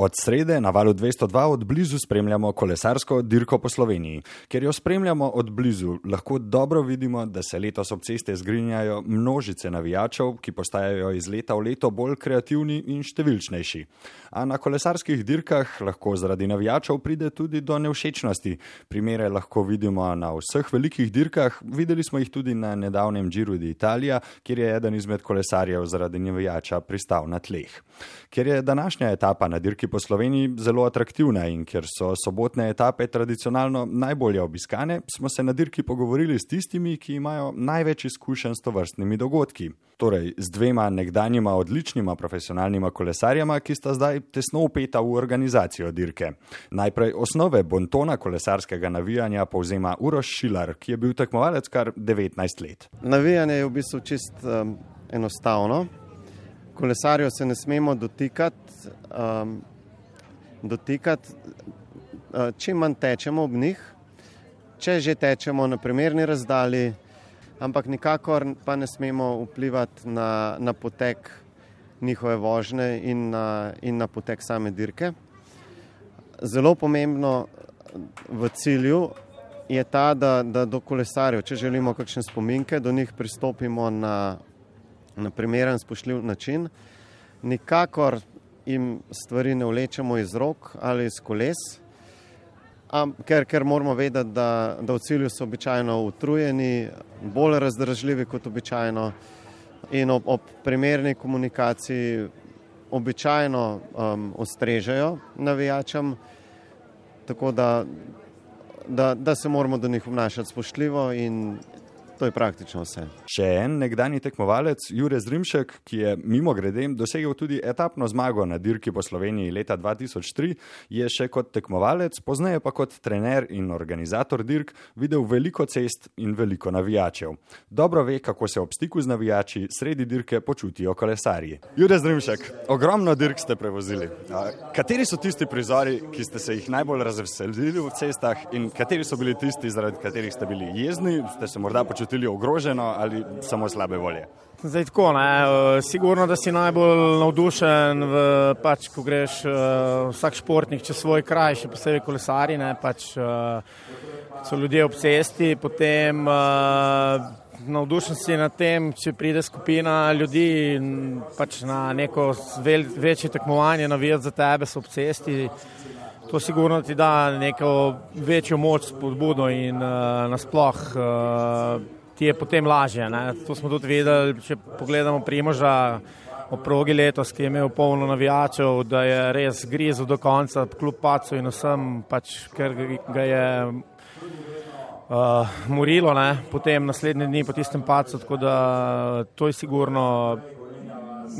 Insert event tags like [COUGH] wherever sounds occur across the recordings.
Od srede na valu 202 od blizu spremljamo kolesarsko dirko po Sloveniji. Ker jo spremljamo od blizu, lahko dobro vidimo, da se letos ob ceste zgrinjajo množice navijačev, ki postajajo iz leta v leto bolj kreativni in številčnejši. A na kolesarskih dirkah lahko zaradi navijačev pride tudi do nevšečnosti. Primere lahko vidimo na vseh velikih dirkah, videli smo jih tudi na nedavnem Giro d'Italia, kjer je eden izmed kolesarjev zaradi navijača pristal na tleh. Ker je današnja etapa na dirki po Sloveniji zelo atraktivna in ker so sobotne etape tradicionalno najbolje obiskane, smo se na dirki pogovorili s tistimi, ki imajo največ izkušenj s tovrstnimi dogodki. Torej, z dvema nekdanjima odličnima profesionalnima kolesarjama, ki sta zdaj tesno upeta v organizacijo dirke. Najprej osnove bontona kolesarskega navijanja povzema Uroš Šilar, ki je bil tekmovalec kar 19 let. Navijanje je v bistvu čist um, enostavno. Kolesarjev se ne smemo dotikati, um, dotikati, uh, čim manj tečemo ob njih, če že tečemo na primerni razdalji, ampak nikakor pa ne smemo vplivati na, na potek njihove vožnje in na, in na potek same dirke. Zelo pomembno v cilju je ta, da, da do kolesarjev, če želimo kakšne spominke, do njih pristopimo na, na primeren, spoštljiv način. Nikakor jim stvari ne vlečemo iz rok ali iz koles, am, ker, ker moramo vedeti, da, da v cilju so običajno utrujeni, bolj razdražljivi kot običajno in ob, ob primerni komunikaciji običajno um, ostrežejo navijačem, tako da, da, da se moramo do njih obnašati spoštljivo in To je praktično vse. Še en nekdani tekmovalec, Jure Zrimšek, ki je mimo grede dosegel tudi etapno zmago na dirki po Sloveniji leta 2003, je še kot tekmovalec, pozneje pa kot trener in organizator dirk videl veliko cest in veliko navijačev. Dobro ve, kako se ob stiku z navijači sredi dirke počutijo kolesarji. Jure Zrimšek, ogromno dirk ste prevozili. Kateri so tisti prizori, ki ste se jih najbolj razveselili v cestah in kateri so bili tisti, zaradi katerih ste bili jezni, ste se morda počutili počutili ogroženo ali samo slabe volje? Zdaj, tako, ne, eh, sigurno, da si najbolj navdušen, v, pač, ko greš uh, vsak športnik čez svoj kraj, še posebej kolesari, ne, pač, uh, so ljudje ob cesti, potem navdušen si nad tem, če pride skupina ljudi pač na neko vel, večje tekmovanje, navijati za tebe, so ob cesti. To sigurno ti da neko večjo moč, spodbudo in uh, nasploh. Uh, ti je potem lažje. Ne? To smo tudi videli, če pogledamo Primoža o progi letos, ki je imel polno navijačev, da je res grizel do konca, kljub pacu in vsem, pač, ker ga je uh, morilo, ne? potem naslednji dni po tistem pacu, tako da to je sigurno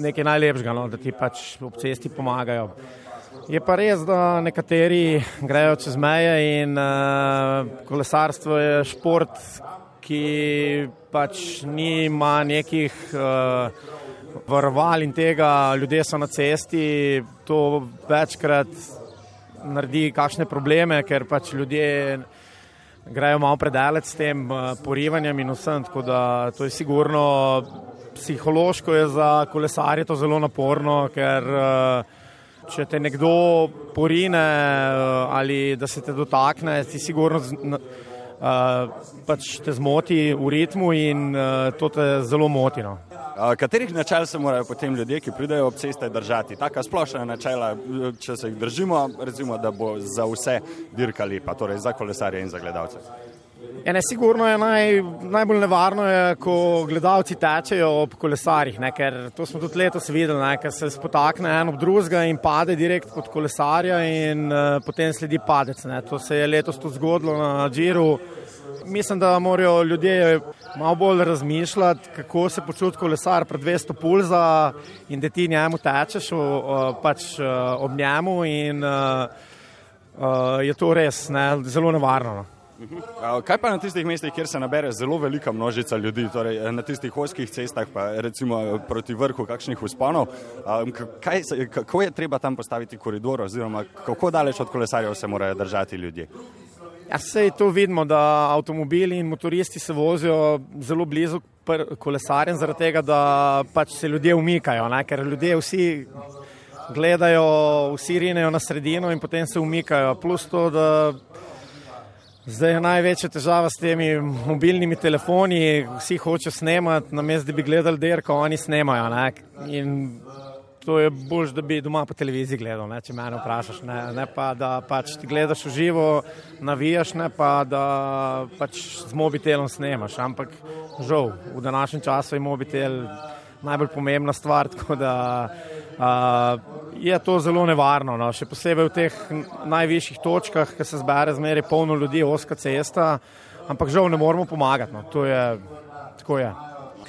nekaj najlepšega, no? da ti pač ob cesti pomagajo. Je pa res, da nekateri grejo čez meje in uh, kolesarstvo je šport, ki pač nima nekih uh, varoval in tega, ljudje so na cesti, to večkrat naredi kakšne probleme, ker pač ljudje grejo malo predalec s tem uh, porivanjem in vsem, tako da to je sigurno psihološko je za kolesarje to zelo naporno, ker uh, če te nekdo porine ali da se te dotakne, ti sigurno pač te zmoti v ritmu in uh, to te zelo moti. No. Katerih načel se morajo potem ljudje, ki pridejo ob ceste, držati? Taka splošna načela, če se jih držimo, recimo, da bo za vse dirka lepa, torej za kolesarje in za gledalce. Ja, ne, sigurno je naj, najbolj nevarno, je, ko gledalci tečejo ob kolesarjih, ne, ker to smo tudi letos videli, ne, ker se spotakne en ob drugega in pade direkt pod kolesarja in uh, potem sledi padec. Ne. To se je letos tudi zgodilo na Džiru. Mislim, da morajo ljudje malo bolj razmišljati, kako se počuti kolesar pred 200 pulza in da ti njemu tečeš uh, pač, uh, ob njemu in uh, uh, je to res ne, zelo nevarno. No. Kaj pa na tistih mestih, kjer se nabere zelo velika množica ljudi, torej eh, na tistih oskih cestah, pa recimo eh, proti vrhu kakšnih usponov, kaj, kako je treba tam postaviti koridor oziroma kako daleč od kolesarjev se morajo držati ljudje? Ja, sej to vidimo, da avtomobili in motoristi se vozijo zelo blizu kolesarjem, zaradi tega, da pač se ljudje umikajo, ne? ker ljudje vsi gledajo, vsi rinejo na sredino in potem se umikajo. Plus to, da zdaj je največja težava s temi mobilnimi telefoni, vsi hočejo snemati, namesto da bi gledali derko, oni snemajo. Ne? In to je bolj, da bi doma po televiziji gledal, ne, če me vprašaš. Ne, ne pa, da pač gledaš v živo, navijaš, ne pa, da pač z mobitelom snemaš. Ampak žal, v današnjem času je mobitel najbolj pomembna stvar, [LAUGHS] tako da je to zelo nevarno. No. Še posebej v teh najvišjih točkah, ki se zbere zmeraj polno ljudi, oska cesta, ampak žal ne moramo pomagati. No. To je, tako je.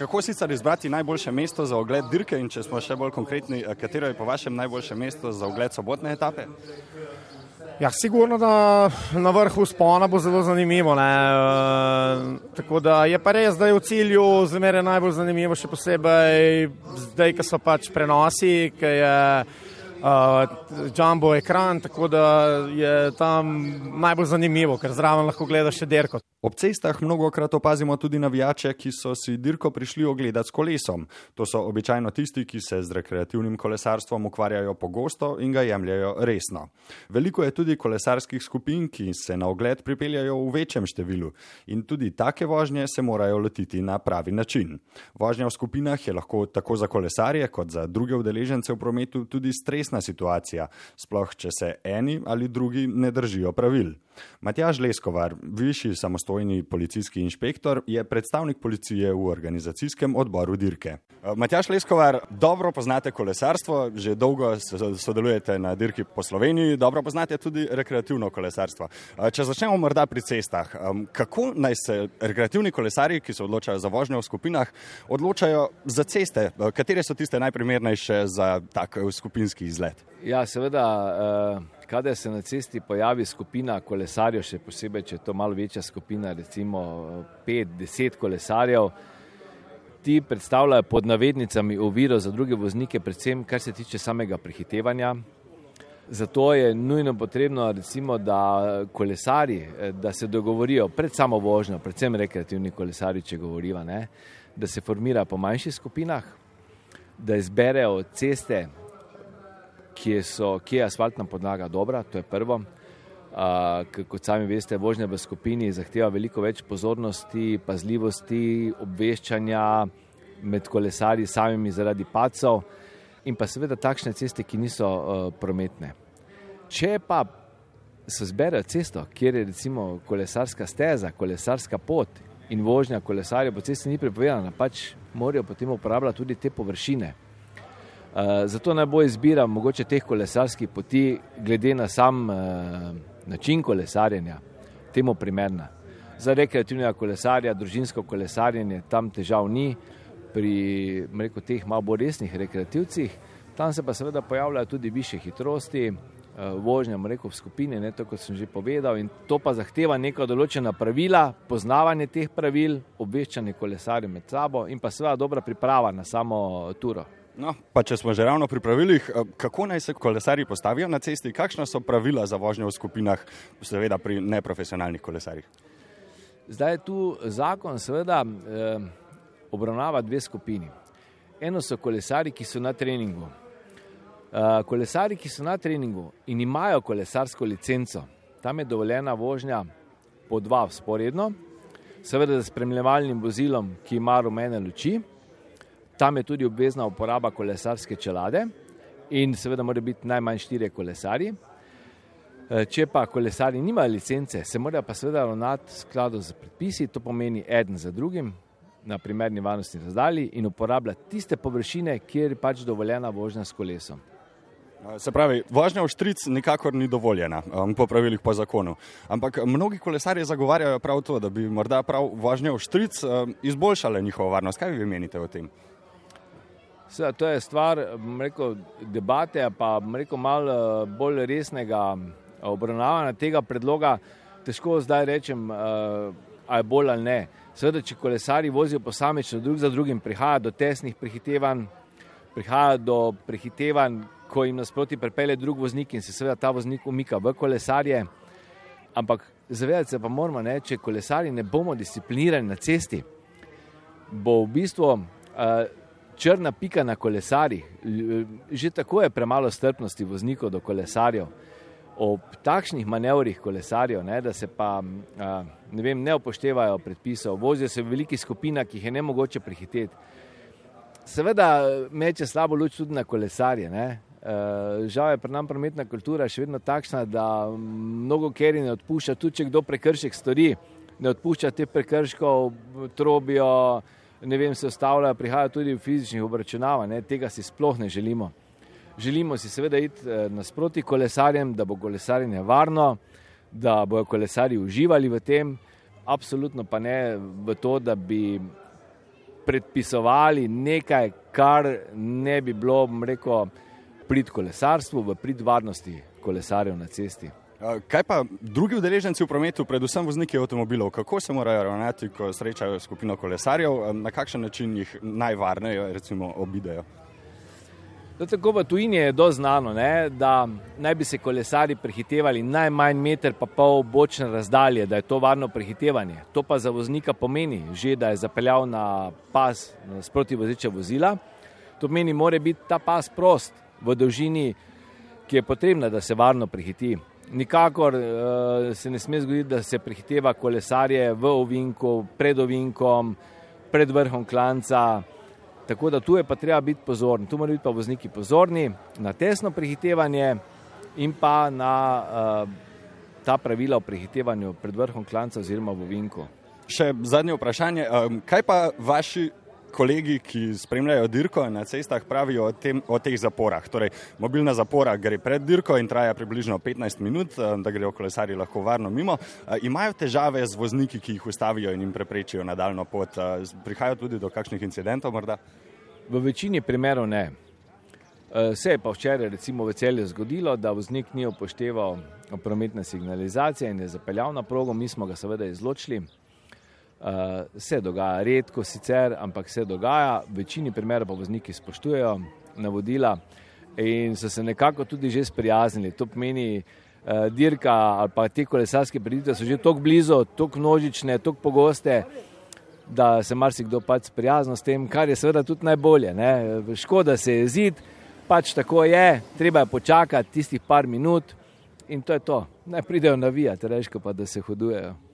Kako sicer izbrati najboljše mesto za ogled dirke in če smo še bolj konkretni, eh, katero je po vašem najboljše mesto za ogled sobotne etape? Ja, sigurno, da na vrhu spona bo zelo zanimivo. Ne? E, tako da je pa res, da je v cilju zmeraj najbolj zanimivo, še posebej zdaj, ko so pač prenosi, ki je uh, jumbo ekran, tako da je tam najbolj zanimivo, ker zraven lahko gledaš še derko. Ob cestah mnogokrat opazimo tudi navijače, ki so si dirko prišli ogledati s kolesom. To so običajno tisti, ki se z rekreativnim kolesarstvom ukvarjajo pogosto in ga jemljajo resno. Veliko je tudi kolesarskih skupin, ki se na ogled pripeljajo v večjem številu in tudi take vožnje se morajo lotiti na pravi način. Vožnja v skupinah je lahko tako za kolesarje kot za druge udeležence v prometu tudi stresna situacija, sploh če se eni ali drugi ne držijo pravil. Matjaž Leskovar, višji samostojni policijski inšpektor, je predstavnik policije v organizacijskem odboru dirke. Eh, Matjaž Leskovar, dobro poznate kolesarstvo, že dolgo sodelujete na dirki po Sloveniji, dobro poznate tudi rekreativno kolesarstvo. Eh, če začnemo morda pri cestah, kako naj se rekreativni kolesari, ki se odločajo za vožnjo v skupinah, odločajo za ceste? Eh, katere so tiste najprimernejše za tak skupinski izlet? Ja, seveda. Uh kadar se na cesti pojavi skupina kolesarjev, še posebej, če je to malo večja skupina, recimo 5-10 kolesarjev, ti predstavljajo pod navednicami oviro za druge voznike, predvsem kar se tiče samega prehitevanja. Zato je nujno potrebno, recimo, da kolesari, da se dogovorijo pred samo vožnjo, predvsem rekreativni kolesari, če govoriva, ne, da se formira po manjših skupinah, da izberejo ceste, kje, so, kje je asfaltna podlaga dobra, to je prvo. Uh, kot sami veste, vožnja v skupini zahteva veliko več pozornosti, pazljivosti, obveščanja med kolesarji samimi zaradi pacov in pa seveda takšne ceste, ki niso uh, prometne. Če pa se zbere cesto, kjer je recimo kolesarska steza, kolesarska pot in vožnja kolesarjev po cesti ni prepovedana, pač morajo potem uporabljati tudi te površine. Eh, zato naj bo izbira mogoče teh kolesarskih poti, glede na sam uh, način kolesarjenja, temu primerna. Za rekreativnega kolesarja, družinsko kolesarjenje, tam težav ni, pri rekel, teh malo bolj resnih rekreativcih, tam se pa seveda pojavljajo tudi više hitrosti, uh, vožnja rekel, v skupini, ne, to kot sem že povedal, in to pa zahteva neka določena pravila, poznavanje teh pravil, obveščanje kolesarjev med sabo in pa seveda dobra priprava na samo turo. No, pa če smo že ravno pri pravilih, eh, kako naj se kolesari postavijo na cesti, kakšna so pravila za vožnjo v skupinah, seveda pri neprofesionalnih kolesarjih? Zdaj tu zakon, seveda, eh, obravnava dve skupini. Eno so kolesari, ki so na treningu. Eh, kolesari, ki so na treningu in imajo kolesarsko licenco, tam je dovoljena vožnja po dva sporedno, seveda z spremljevalnim vozilom, ki ima rumene luči. Tam je tudi obvezna uporaba kolesarske čelade in seveda mora biti najmanj štiri kolesari. E, če pa kolesari nimajo licence, se morajo pa seveda ravnati v skladu z predpisi, to pomeni eden za drugim na primerni varnostni razdalji in uporabljati tiste površine, kjer je pač dovoljena vožnja s kolesom. Se pravi, vožnja v štric nikakor ni dovoljena um, po pravilih po zakonu. Ampak mnogi kolesarji zagovarjajo prav to, da bi morda prav vožnja v štric um, izboljšala njihovo varnost. Kaj vi menite o tem? Seveda, to je stvar rekel, debate, pa rekel, malo eh, bolj resnega eh, obravnavanja tega predloga. Težko zdaj rečem, ali eh, je bolj ali ne. Seveda, če kolesari vozijo posamično, drug za drugim, prihaja do tesnih prehitevanj, prihaja do prehitevanj, ko jim nasproti pripelje drug voznik in se seveda ta voznik umika v kolesarje. Ampak zavedati se pa moramo, ne, če kolesari ne bomo disciplinirani na cesti, bo v bistvu uh, črna pika na kolesarjih. Že tako je premalo strpnosti voznikov do kolesarjev. Ob takšnih manevrih kolesarjev, ne, da se pa ne, vem, ne upoštevajo predpisov, vozijo se v velikih skupinah, ki jih je ne mogoče prehiteti. Seveda meče slabo luč tudi na kolesarje. Ne. Žal je pri nam prometna kultura še vedno takšna, da mnogo keri ne odpušča, tudi če kdo prekršek stori, ne odpušča te prekrškov, trobijo, ne vem, se ustavljajo, prihajajo tudi v fizičnih obračunavanj, tega si sploh ne želimo. Želimo si seveda iti eh, nasproti kolesarjem, da bo kolesarjenje varno, da bojo kolesari uživali v tem, absolutno pa ne v to, da bi predpisovali nekaj, kar ne bi bilo, rekel, prid kolesarstvu, v prid varnosti kolesarjev na cesti. Kaj pa drugi udeleženci v prometu, predvsem vozniki avtomobilov, kako se morajo ravnati, ko srečajo skupino kolesarjev, na kakšen način jih najvarneje obidejo? Tako v tujini je do znano, ne, da naj bi se kolesari prehitevali najmanj meter pa pol bočne razdalje, da je to varno prehitevanje. To pa za voznika pomeni že, da je zapeljal na pas sproti vozeče vozila. To pomeni, mora biti ta pas prost v dolžini, ki je potrebna, da se varno prehiti. Nikakor uh, se ne sme zgoditi, da se prehiteva kolesarje v ovinku, pred ovinkom, pred vrhom klanca. Tako da tu je pa treba biti pozoren. Tu morajo biti pa vozniki pozorni na tesno prehitevanje in pa na uh, ta pravila o prehitevanju pred vrhom klanca oziroma v ovinku. Še zadnje vprašanje. Um, kaj pa vaši kolegi, ki spremljajo dirko na cestah, pravijo o, tem, o teh zaporah. Torej, mobilna zapora gre pred dirko in traja približno 15 minut, eh, da grejo kolesari lahko varno mimo. Eh, imajo težave z vozniki, ki jih ustavijo in jim preprečijo nadaljno pot. Eh, prihajajo tudi do kakšnih incidentov morda? V večini primerov ne. Se je pa včeraj recimo v celju zgodilo, da voznik ni upošteval prometne signalizacije in je zapeljal na progo, mi smo ga seveda izločili. Uh, se dogaja, redko sicer, ampak se dogaja, v večini primerov pa vozniki spoštujejo navodila in so se nekako tudi že sprijaznili. To pomeni, uh, dirka ali pa te kolesarske preditve so že tako blizu, tako množične, tako pogoste, da se marsikdo pač sprijazno s tem, kar je seveda tudi najbolje. Ne? Škoda se je zid, pač tako je, treba je počakati tistih par minut in to je to. Naj pridejo navijati, rečko pa, da se hodujejo.